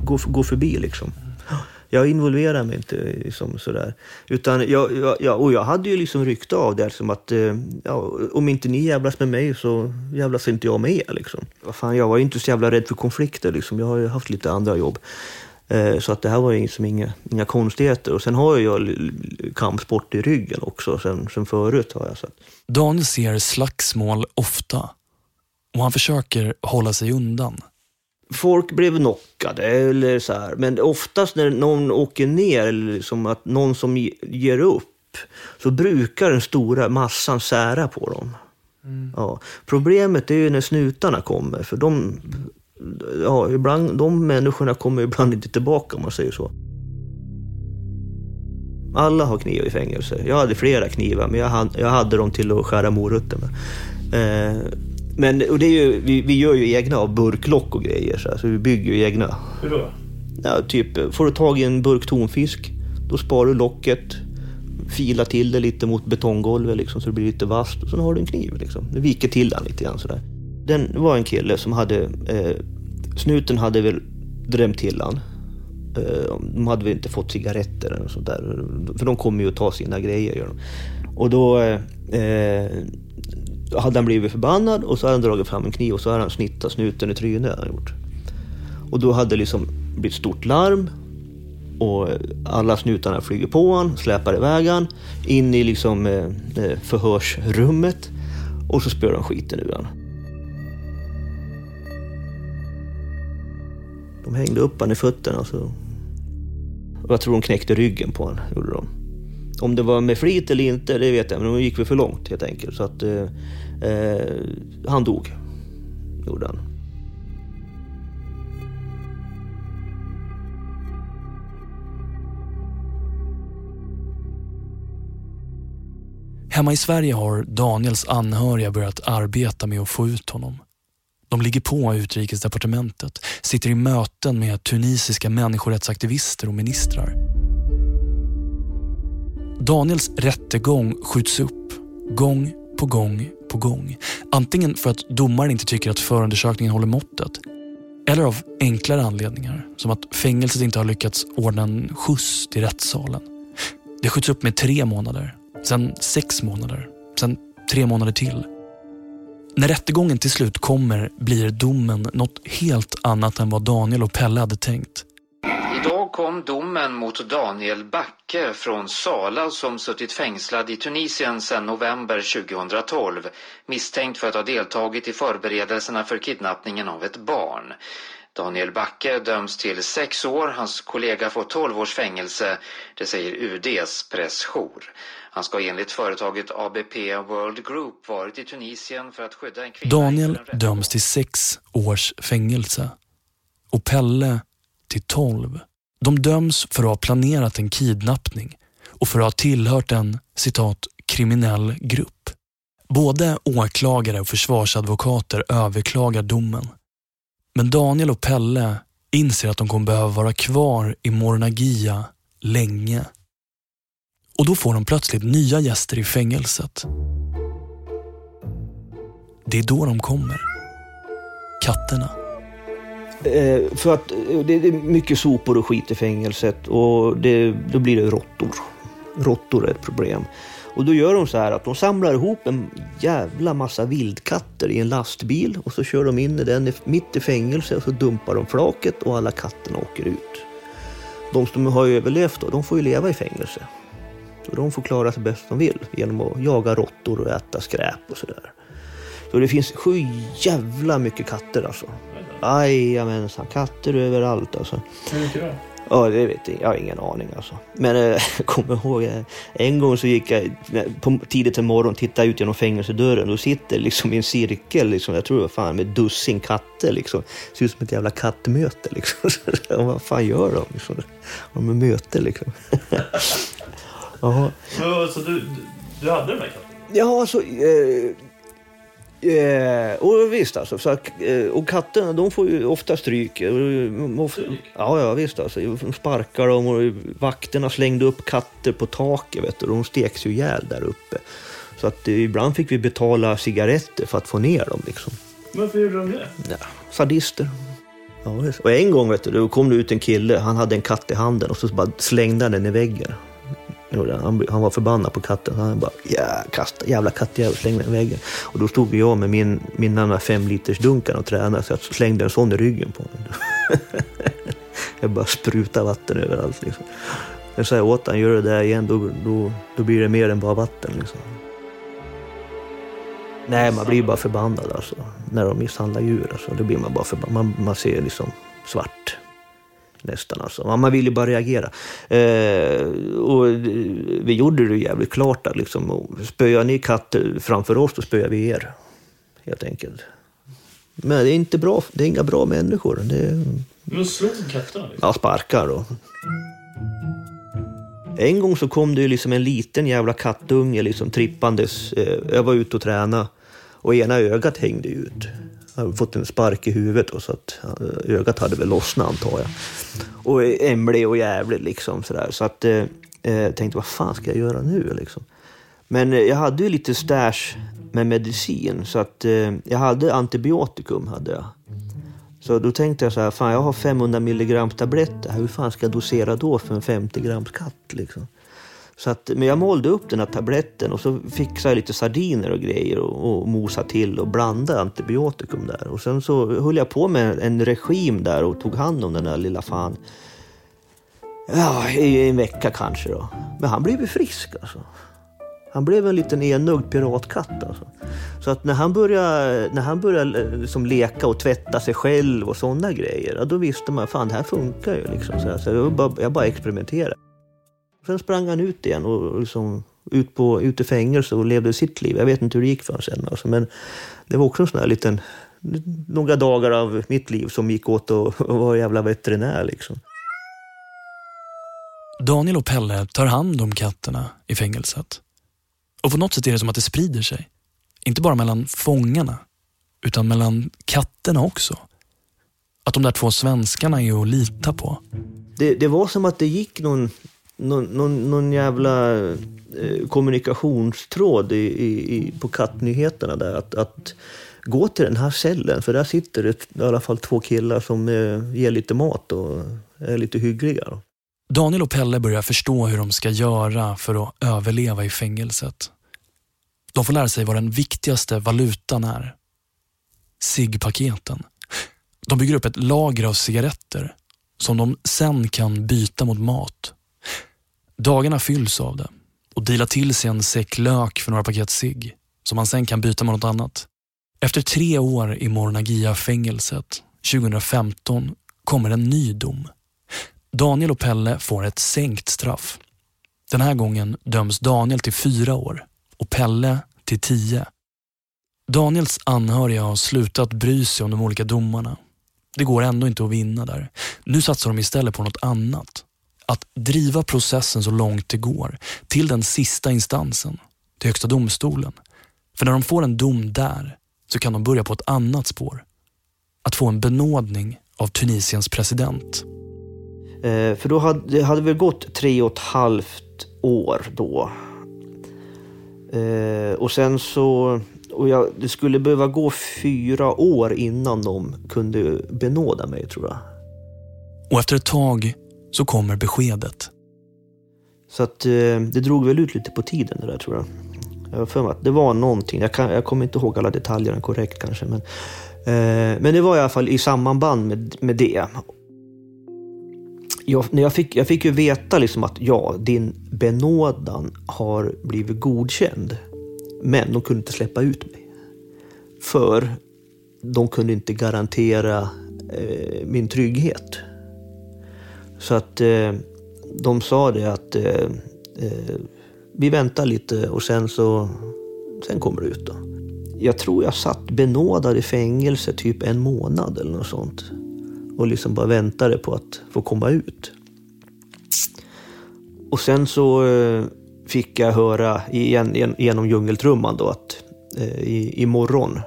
[SPEAKER 2] gå, gå förbi liksom. Jag involverar mig inte liksom sådär. Utan jag, jag, jag, och jag hade ju liksom rykte av det som att eh, ja, om inte ni jävlas med mig så jävlas inte jag med er. Liksom. Fan, jag var ju inte så jävla rädd för konflikter. Liksom. Jag har ju haft lite andra jobb. Eh, så att det här var liksom inga, inga konstigheter. Och sen har jag kampsport i ryggen också sen, sen förut. Har jag sett.
[SPEAKER 1] Daniel ser slagsmål ofta och han försöker hålla sig undan.
[SPEAKER 2] Folk blev knockade eller så här. Men oftast när någon åker ner, eller som att någon som ger upp, så brukar den stora massan sära på dem. Mm. Ja. Problemet är ju när snutarna kommer, för de ja, ibland, de människorna kommer ibland inte tillbaka om man säger så. Alla har kniv i fängelse. Jag hade flera knivar, men jag hade, jag hade dem till att skära morötter med. Eh, men och det är ju, vi, vi, gör ju egna av burklock och grejer, så, alltså, vi bygger ju egna.
[SPEAKER 5] Hur då?
[SPEAKER 2] Ja, typ, får du tag i en burk tonfisk, då sparar du locket, filar till det lite mot betonggolvet liksom, så det blir lite vasst och sen har du en kniv. Liksom. Du viker till den lite grann sådär. Den var en kille som hade, eh, snuten hade väl drämt till han. Eh, de hade väl inte fått cigaretter eller sånt där. För de kommer ju att ta sina grejer. Gör de. Och då eh, hade han blivit förbannad och så hade han dragit fram en kniv och så hade han snittat snuten i trynet. Han gjort. Och då hade det liksom blivit stort larm och alla snutarna flyger på honom, släpar iväg han in i liksom eh, eh, förhörsrummet och så spöar de skiten ur honom. De hängde upp han i fötterna. Så. Och jag tror de knäckte ryggen på honom. Gjorde de. Om det var med flit eller inte, det vet jag men de gick väl för långt helt enkelt. Så att eh, eh, han dog. Gjorde han.
[SPEAKER 1] Hemma i Sverige har Daniels anhöriga börjat arbeta med att få ut honom. De ligger på utrikesdepartementet, sitter i möten med tunisiska människorättsaktivister och ministrar. Daniels rättegång skjuts upp gång på gång på gång. Antingen för att domaren inte tycker att förundersökningen håller måttet eller av enklare anledningar, som att fängelset inte har lyckats ordna en skjuts till rättssalen. Det skjuts upp med tre månader, sen sex månader, sen tre månader till. När rättegången till slut kommer blir domen något helt annat än vad Daniel och Pelle hade tänkt.
[SPEAKER 10] Kom domen mot Daniel Backe från Sala som suttit fängslad i Tunisien sedan november 2012 misstänkt för att ha deltagit i förberedelserna för kidnappningen av ett barn. Daniel Backe döms till sex år, hans kollega får 12 års fängelse, det säger UDs pressjour. Han ska enligt företaget ABP World Group varit i Tunisien för att skydda en kvinna...
[SPEAKER 1] Daniel döms till sex års fängelse och Pelle till tolv. De döms för att ha planerat en kidnappning och för att ha tillhört en citat kriminell grupp. Både åklagare och försvarsadvokater överklagar domen. Men Daniel och Pelle inser att de kommer behöva vara kvar i Mornagia länge. Och då får de plötsligt nya gäster i fängelset. Det är då de kommer. Katterna.
[SPEAKER 2] Eh, för att eh, det är mycket sopor och skit i fängelset och det, då blir det råttor. Råttor är ett problem. Och då gör de så här att de samlar ihop en jävla massa vildkatter i en lastbil och så kör de in i den mitt i fängelset och så dumpar de flaket och alla katterna åker ut. De som har överlevt då, de får ju leva i fängelse. Så de får klara sig bäst de vill genom att jaga råttor och äta skräp och sådär. Så det finns sju jävla mycket katter alltså. Jajamensan, katter överallt alltså.
[SPEAKER 5] Hur mycket då?
[SPEAKER 2] Ja, det vet jag. Jag har ingen aning alltså. Men eh, jag kommer ihåg, eh, en gång så gick jag när- på tidigt en morgon, tittade ut genom fängelsedörren. Då sitter liksom i en cirkel, liksom, jag tror det var fan med dussin katter liksom. Ser ut som ett jävla kattmöte liksom. Så, Vad fan gör de? Liksom? Har de möte liksom? Jaha.
[SPEAKER 5] Så du, du, hade den här katten?
[SPEAKER 2] Ja, alltså... Eh, eh, och visst alltså. Så, eh, och katterna de får ju ofta stryk. Eh, Ofta, ja, ja, visst alltså. De sparkar dem och vakterna slängde upp katter på taket. Vet du. De steks ju ihjäl där uppe. Så att eh, ibland fick vi betala cigaretter för att få ner dem liksom.
[SPEAKER 5] Varför gjorde de det?
[SPEAKER 2] Ja, sadister. Ja, och en gång vet du, då kom det ut en kille, han hade en katt i handen och så bara slängde han den i väggen. Han, han var förbannad på katten. Han bara, ja, kasta, jävla kattjävel, släng den i väggen. Och då stod jag med min, min andra fem liters dunkan och tränade så jag slängde en sån i ryggen på honom. jag bara sprutade vatten överallt liksom. Jag sa åt honom, gör det där igen, då, då, då blir det mer än bara vatten liksom. Nej, man blir bara förbannad alltså. När de misshandlar djur alltså. Då blir man bara förbannad. Man, man ser liksom svart. Nästan alltså. Man vill ju bara reagera. Eh, och vi gjorde det jävligt klart att liksom, spöar ni katter framför oss, då spöar vi er. Helt enkelt. Men det är inte bra. Det är inga bra människor. Det är,
[SPEAKER 5] Men slog katterna? Liksom?
[SPEAKER 2] Ja, sparkar då. En gång så kom det liksom en liten jävla kattunge liksom trippandes. Eh, Jag var ute och tränade och ena ögat hängde ut. Jag hade fått en spark i huvudet och så att eh, ögat hade väl lossnat antar jag. Och ämlig och jävlig liksom sådär. Så att eh, eh, tänkte vad fan ska jag göra nu liksom. Men eh, jag hade ju lite stash med medicin så att eh, jag hade antibiotikum hade jag. Så då tänkte jag så här, fan jag har 500 milligram tabletter, hur fan ska jag dosera då för en 50 grams katt liksom? Så att, men jag målde upp den här tabletten och så fixade jag lite sardiner och grejer och, och mosade till och blandade antibiotikum där. Och sen så höll jag på med en regim där och tog hand om den där lilla fan. Ja, i en vecka kanske då. Men han blev ju frisk alltså. Han blev en liten enögd piratkatt alltså. Så att när han började, när han började liksom leka och tvätta sig själv och sådana grejer, då visste man fan det här funkar ju. Liksom, så jag, bara, jag bara experimenterade. Sen sprang han ut igen och liksom ut, på, ut i fängelse och levde sitt liv. Jag vet inte hur det gick för honom sen. Alltså, men det var också en sån här liten, några dagar av mitt liv som gick åt att vara jävla veterinär. Liksom.
[SPEAKER 1] Daniel och Pelle tar hand om katterna i fängelset. Och på något sätt är det som att det sprider sig. Inte bara mellan fångarna, utan mellan katterna också. Att de där två svenskarna är att lita på.
[SPEAKER 2] Det, det var som att det gick någon, någon, någon, någon jävla eh, kommunikationstråd i, i, i, på kattnyheterna där. Att, att gå till den här cellen, för där sitter det i alla fall två killar som eh, ger lite mat och är lite hyggliga. Då.
[SPEAKER 1] Daniel och Pelle börjar förstå hur de ska göra för att överleva i fängelset. De får lära sig vad den viktigaste valutan är. Ciggpaketen. De bygger upp ett lager av cigaretter som de sen kan byta mot mat. Dagarna fylls av det och dealar till sig en säck lök för några paket cigg som han sen kan byta mot något annat. Efter tre år i Mornagia-fängelset 2015 kommer en ny dom. Daniel och Pelle får ett sänkt straff. Den här gången döms Daniel till fyra år och Pelle till tio. Daniels anhöriga har slutat bry sig om de olika domarna. Det går ändå inte att vinna där. Nu satsar de istället på något annat. Att driva processen så långt det går, till den sista instansen, till Högsta domstolen. För när de får en dom där så kan de börja på ett annat spår. Att få en benådning av Tunisiens president.
[SPEAKER 2] Eh, för då hade det hade väl gått tre och ett halvt år då. Eh, och sen så... Och jag, det skulle behöva gå fyra år innan de kunde benåda mig, tror jag.
[SPEAKER 1] Och efter ett tag så kommer beskedet.
[SPEAKER 2] Så att eh, det drog väl ut lite på tiden det där, tror jag. Jag har för mig att det var någonting. Jag, kan, jag kommer inte ihåg alla detaljerna korrekt kanske. Men, eh, men det var i alla fall i sammanband med, med det. jag, när jag, fick, jag fick ju veta liksom att ja, din benådan har blivit godkänd. Men de kunde inte släppa ut mig. För de kunde inte garantera eh, min trygghet. Så att eh, de sa det att eh, eh vi väntar lite och sen så sen kommer du ut. Då. Jag tror jag satt benådad i fängelse typ en månad eller något sånt. Och liksom bara väntade på att få komma ut. Och sen så eh, fick jag höra igen, genom djungeltrumman då att eh, i, imorgon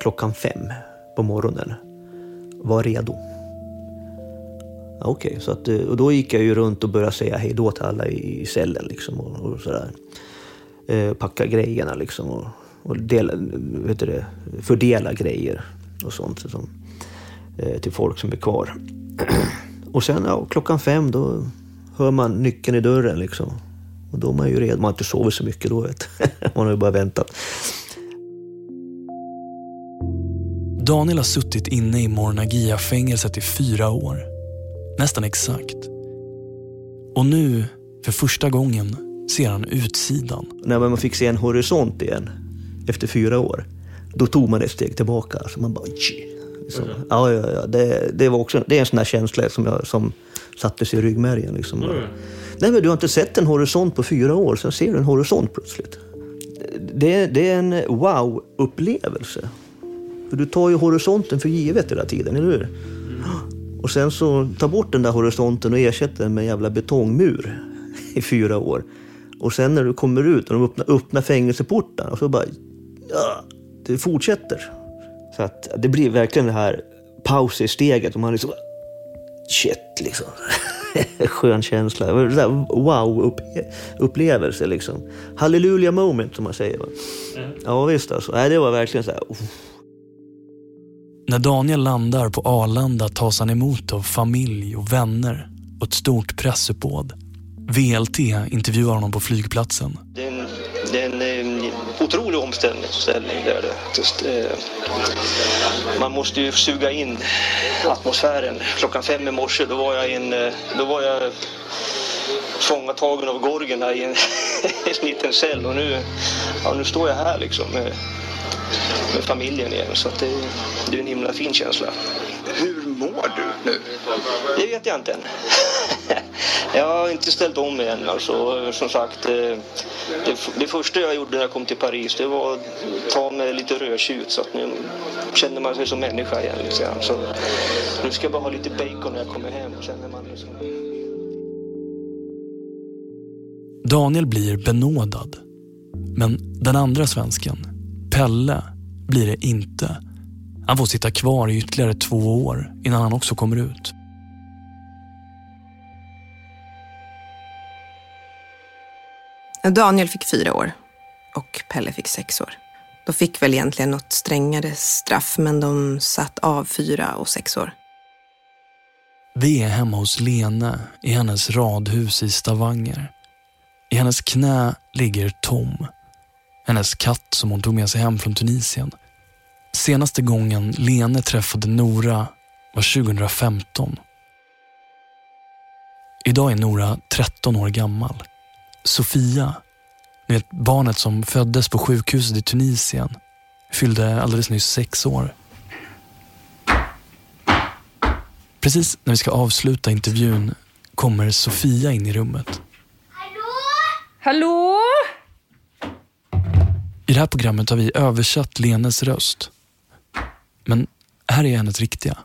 [SPEAKER 2] klockan fem på morgonen var redo. Okej, okay, eh, och då gick jag ju runt och började säga hej då till alla i cellen liksom och, och sådär. Eh, packa grejerna liksom och, och dela, eh, vet du det, fördela grejer och sånt som, eh, till folk som är kvar. och sen ja, klockan fem då hör man nyckeln i dörren liksom. Och då är man ju redo. Man har inte sovit så mycket då vet Man har ju bara väntat.
[SPEAKER 1] Daniel har suttit inne i Mornagia-fängelset i fyra år. Nästan exakt. Och nu, för första gången, ser han utsidan.
[SPEAKER 2] När man fick se en horisont igen, efter fyra år, då tog man ett steg tillbaka. Alltså man bara... Liksom. Mm. Ja, ja, ja. Det, det, var också, det är en sån här känsla som, jag, som sattes i ryggmärgen. Liksom. Mm. Nej, men du har inte sett en horisont på fyra år, sen ser du en horisont plötsligt. Det, det är en wow-upplevelse. För du tar ju horisonten för givet hela tiden, eller hur? Mm. Och sen så ta bort den där horisonten och ersätta den med en jävla betongmur i fyra år. Och sen när du kommer ut och de öppnar, öppnar fängelseportarna och så bara... Ja, det fortsätter. Så att det blir verkligen det här paus i steget och man liksom... Shit, liksom. Skön känsla. Wow-upplevelse liksom. Halleluja moment som man säger. Mm. Ja visst alltså. Nej, det var verkligen så här... Uh.
[SPEAKER 1] När Daniel landar på Arlanda tas han emot av familj och vänner och ett stort pressuppbåd. VLT intervjuar honom på flygplatsen.
[SPEAKER 2] Det är en, det är en, en otrolig omställning. Där det. Just, eh, man måste ju suga in atmosfären. Klockan fem i morse då var jag, in, eh, då var jag fångatagen av gorgerna i en, en liten cell och nu, ja, nu står jag här liksom Eh, med familjen igen. Så det, det är en himla fin känsla.
[SPEAKER 11] Hur mår du nu?
[SPEAKER 2] Det vet jag inte än. jag har inte ställt om mig än. Alltså, som sagt, eh, det, det, första jag gjorde när jag kom till Paris det var att ta mig lite rödtjut så att nu känner man sig som människa igen. Liksom. Så nu ska jag bara ha lite bacon när jag kommer hem. Känner man liksom.
[SPEAKER 1] Daniel blir benådad. Men den andra svensken, Pelle, blir det inte. Han får sitta kvar i ytterligare två år innan han också kommer ut.
[SPEAKER 4] Daniel fick fyra år och Pelle fick sex år. De fick väl egentligen något strängare straff, men de satt av fyra och sex år.
[SPEAKER 1] Vi är hemma hos Lene i hennes radhus i Stavanger. I hennes knä ligger Tom, hennes katt som hon tog med sig hem från Tunisien. Senaste gången Lene träffade Nora var 2015. Idag är Nora 13 år gammal. Sofia, ni vet barnet som föddes på sjukhuset i Tunisien, fyllde alldeles nyss sex år. Precis när vi ska avsluta intervjun kommer Sofia in i rummet.
[SPEAKER 12] Hallå? Hallå?
[SPEAKER 1] I det här programmet har vi översatt Lenes röst. Men här är hennes riktiga.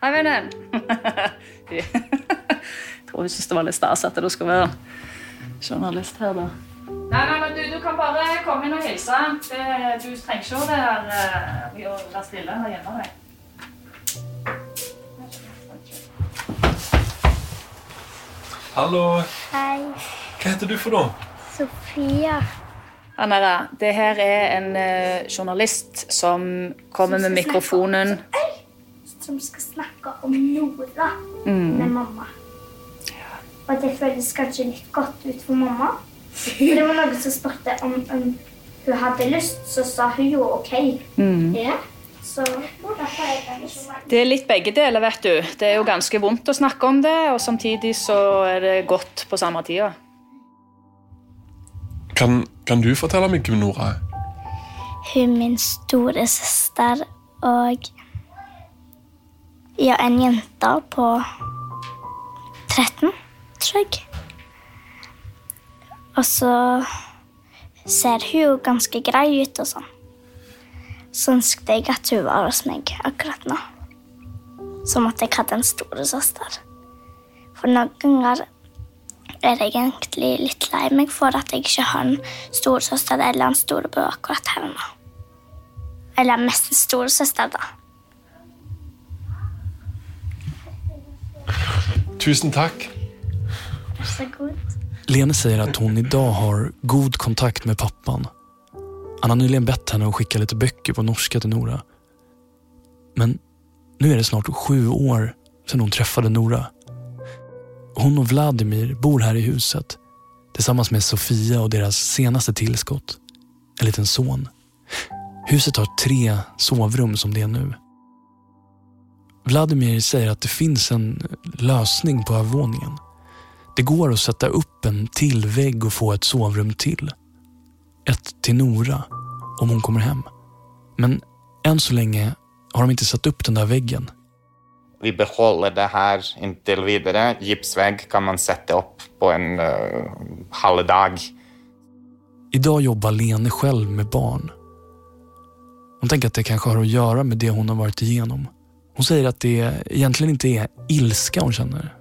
[SPEAKER 12] Hej vännen! Jag tror vi syns det var litt stas at det skal være journalist her, da. Nei, nei, men du, du kan bare komme inn og hilse. Det, du trenger ikke å være, være stille her hjemme. Deg.
[SPEAKER 13] Hallå!
[SPEAKER 14] Hej.
[SPEAKER 13] Vad heter du för då?
[SPEAKER 14] Sofia.
[SPEAKER 12] Anna, det här är en eh, journalist som kommer med mikrofonen.
[SPEAKER 14] Som ska snacka om Nora mm. med mamma. Och det kändes kanske lite gott ut för mamma. För det var någon som spurte om, om hon hade lust så sa hon ju okej. Okay.
[SPEAKER 12] Mm.
[SPEAKER 14] Ja. så
[SPEAKER 12] Det er litt begge deler, vet du. Det er jo ganske vondt å snakke om det, og samtidig så er det godt på samme tida.
[SPEAKER 13] Kan, kan du fortelle meg hvem Nora er?
[SPEAKER 14] Hun min store och og ja, en jente på 13, tror jeg. Og så ser hun jo ganske grei ut og sånn. Så ønsket jeg at hun var hos meg akkurat nå. Som at jeg hadde en storesøster. For noen ganger er jeg egentlig litt lei meg for at jeg ikke har en storesøster eller en storebror akkurat her nå. Eller mest en storesøster, da.
[SPEAKER 13] Tusen takk.
[SPEAKER 14] Vær så god.
[SPEAKER 1] Lene säger att hon idag har god kontakt med pappan. Han har nyligen bett henne att skicka lite böcker på norska till Nora. Men nu är det snart sju år sedan hon träffade Nora. Hon och Vladimir bor här i huset tillsammans med Sofia och deras senaste tillskott, en liten son. Huset har tre sovrum som det är nu. Vladimir säger att det finns en lösning på övervåningen. Det går att sätta upp en till vägg och få ett sovrum till. Ett till Nora, om hon kommer hem. Men än så länge har de inte satt upp den där väggen.
[SPEAKER 6] Vi behåller det här inntil videre. Gipsvägg kan man sätta upp på en uh, halv dag.
[SPEAKER 1] Idag jobbar Lene själv med barn. Hon tänker att det kanske har att göra med det hon har varit igenom. Hon säger att det egentligen inte är ilska hon känner.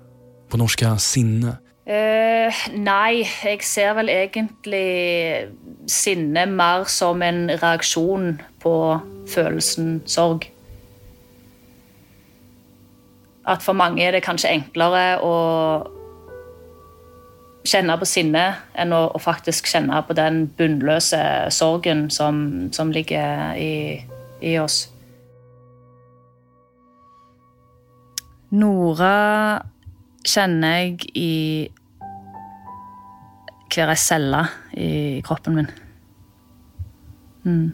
[SPEAKER 1] På norska sinne.
[SPEAKER 12] Eh, nei, jeg ser vel egentlig sinne mer som en reaksjon på følelsen sorg. At for mange er det kanskje enklere å kjenne på sinne enn å, å faktisk kjenne på den bunnløse sorgen som, som ligger i, i oss. Nora kjenner jeg i hver ei celle i kroppen min. Mm.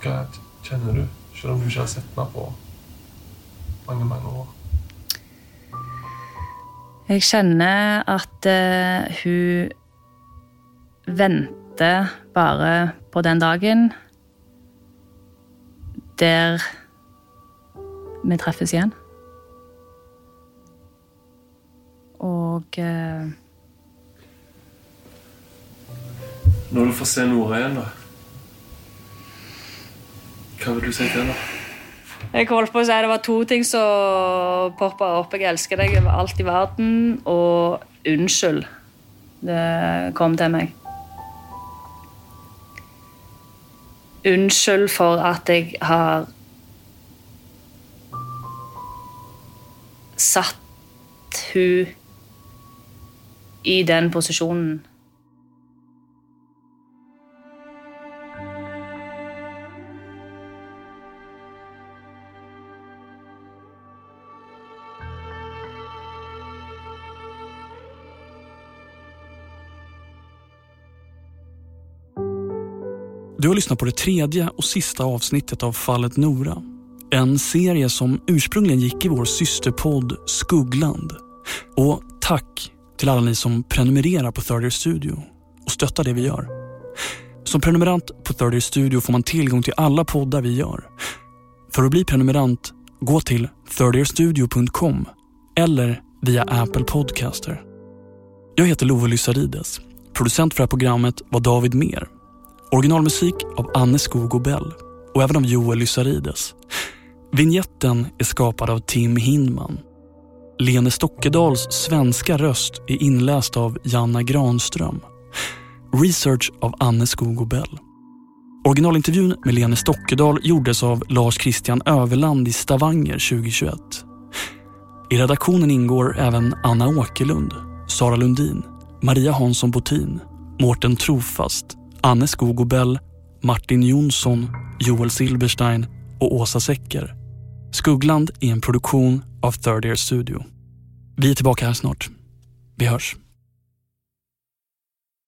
[SPEAKER 13] Hva kjenner du, selv om du ikke har sett meg på mange, mange år?
[SPEAKER 12] Jeg kjenner at eh, hun venter bare på den dagen der vi treffes igjen. Og eh,
[SPEAKER 13] Når du får se Nora igjen, da? Hva vil du si til henne?
[SPEAKER 12] Jeg holdt på å si Det var to ting som poppa opp. Jeg elsker deg over alt i verden, og unnskyld. Det kom til meg. Unnskyld for at jeg har satt hun i den posisjonen.
[SPEAKER 1] Har lyssnat på det tredje och sista avsnittet av Fallet Nora. En serie som ursprungligen gick i vår systerpodd Skuggland. Och tack till alla ni som prenumererar på Third Year Studio och stöttar det vi gör. Som prenumerant på Third Year Studio får man tillgång till alla poddar vi gör. För att bli prenumerant, gå till thirdyearstudio.com eller via Apple Podcaster. Jag heter Love Lysarides. Producent för det här programmet var David Mer. Originalmusik av Anne Skog och Bell och även av Joel Lysarides. Vignetten är skapad av Tim Hindman. Lene Stockedals svenska röst är inläst av Janna Granström. Research av Anne Skog och Bell. Originalintervjun med Lene Stockedal gjordes av Lars Christian Överland i Stavanger 2021. I redaktionen ingår även Anna Åkerlund, Sara Lundin, Maria Hansson Botin, Mårten Trofast, Anne Skogobell, Martin Jonsson, Joel Silberstein och Åsa Secker. Skuggland är en produktion av Third Ear Studio. Vi är tillbaka här snart. Vi hörs.